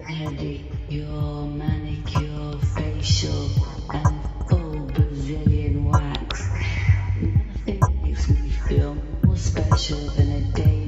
Headache, your manicure, facial, and full Brazilian wax. Nothing makes me feel more special than a day.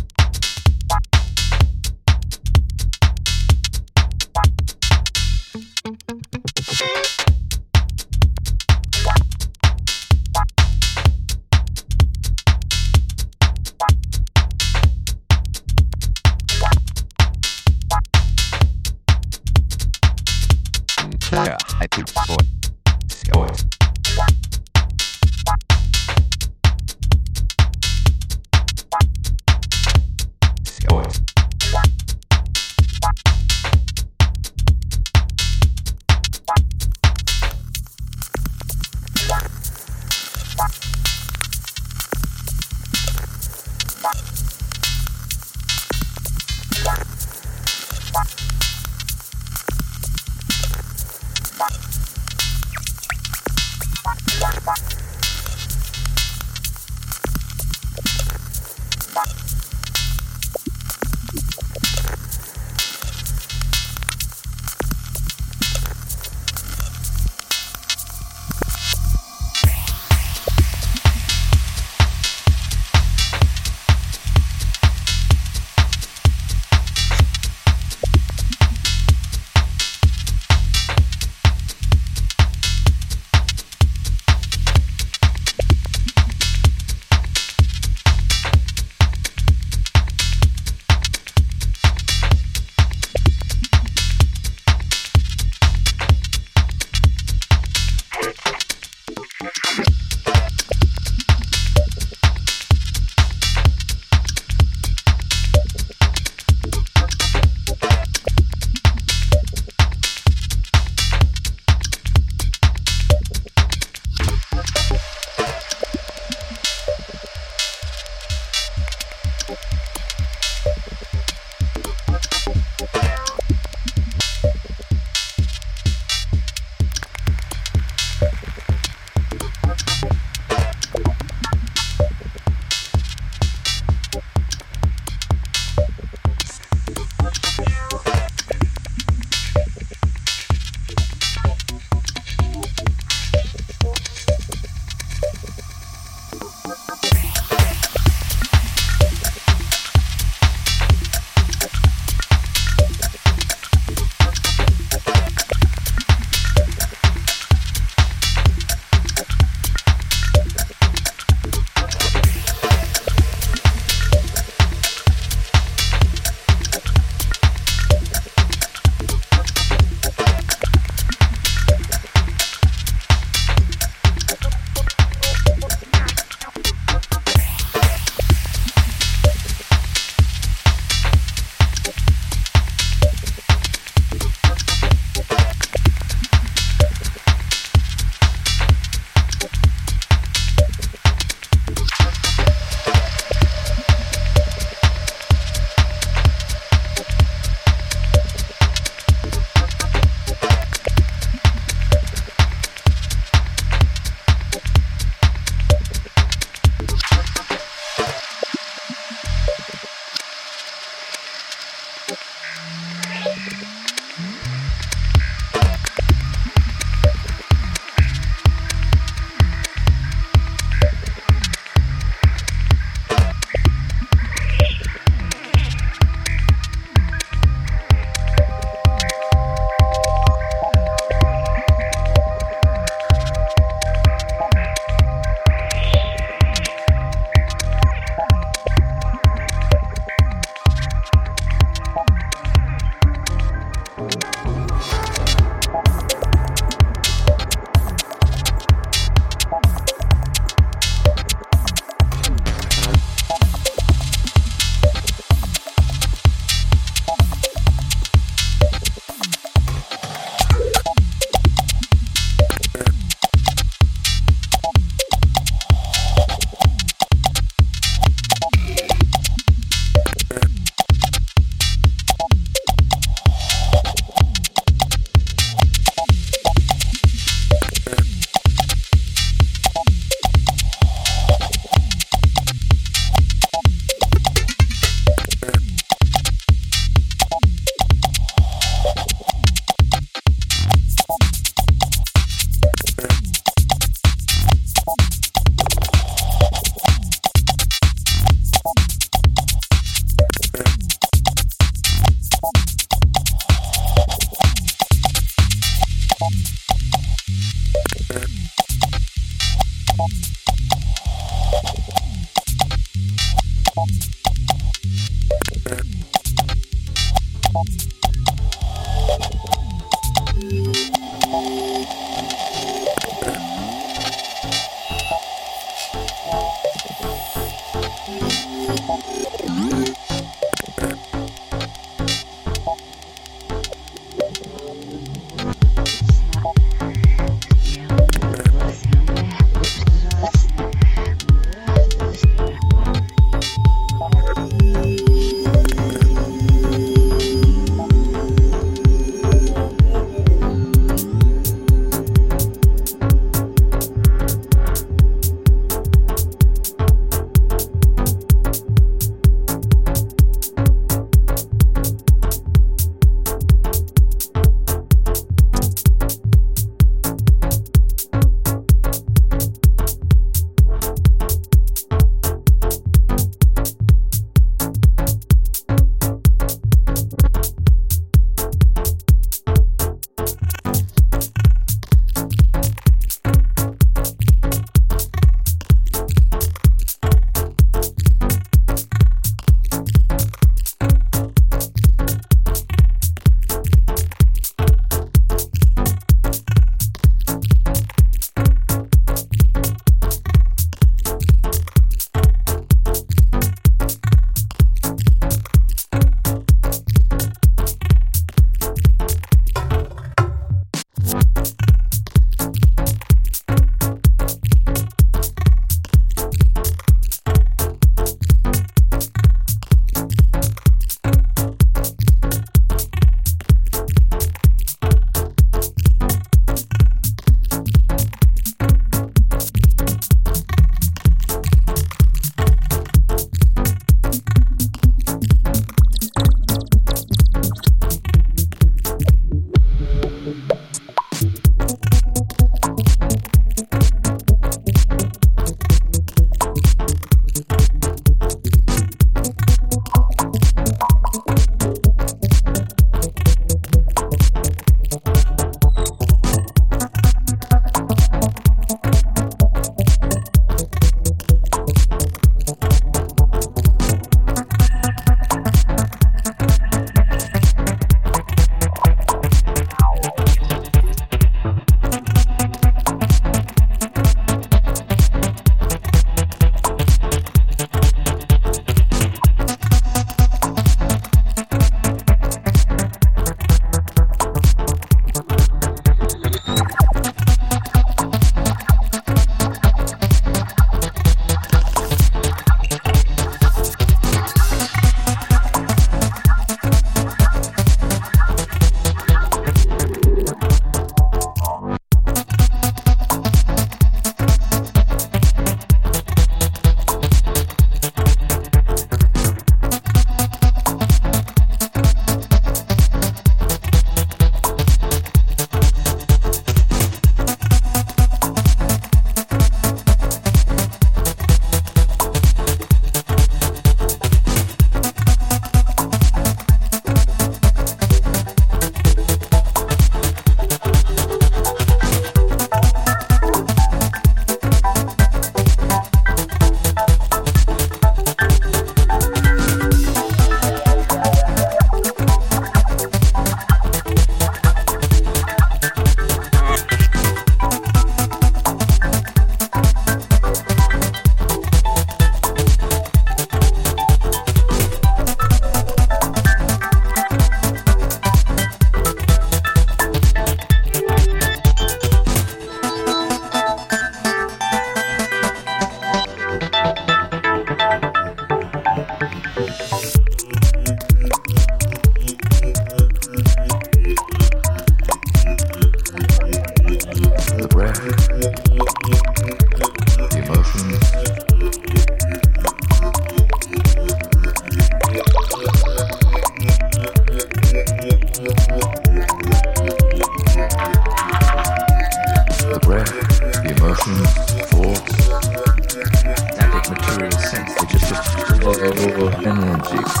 magic.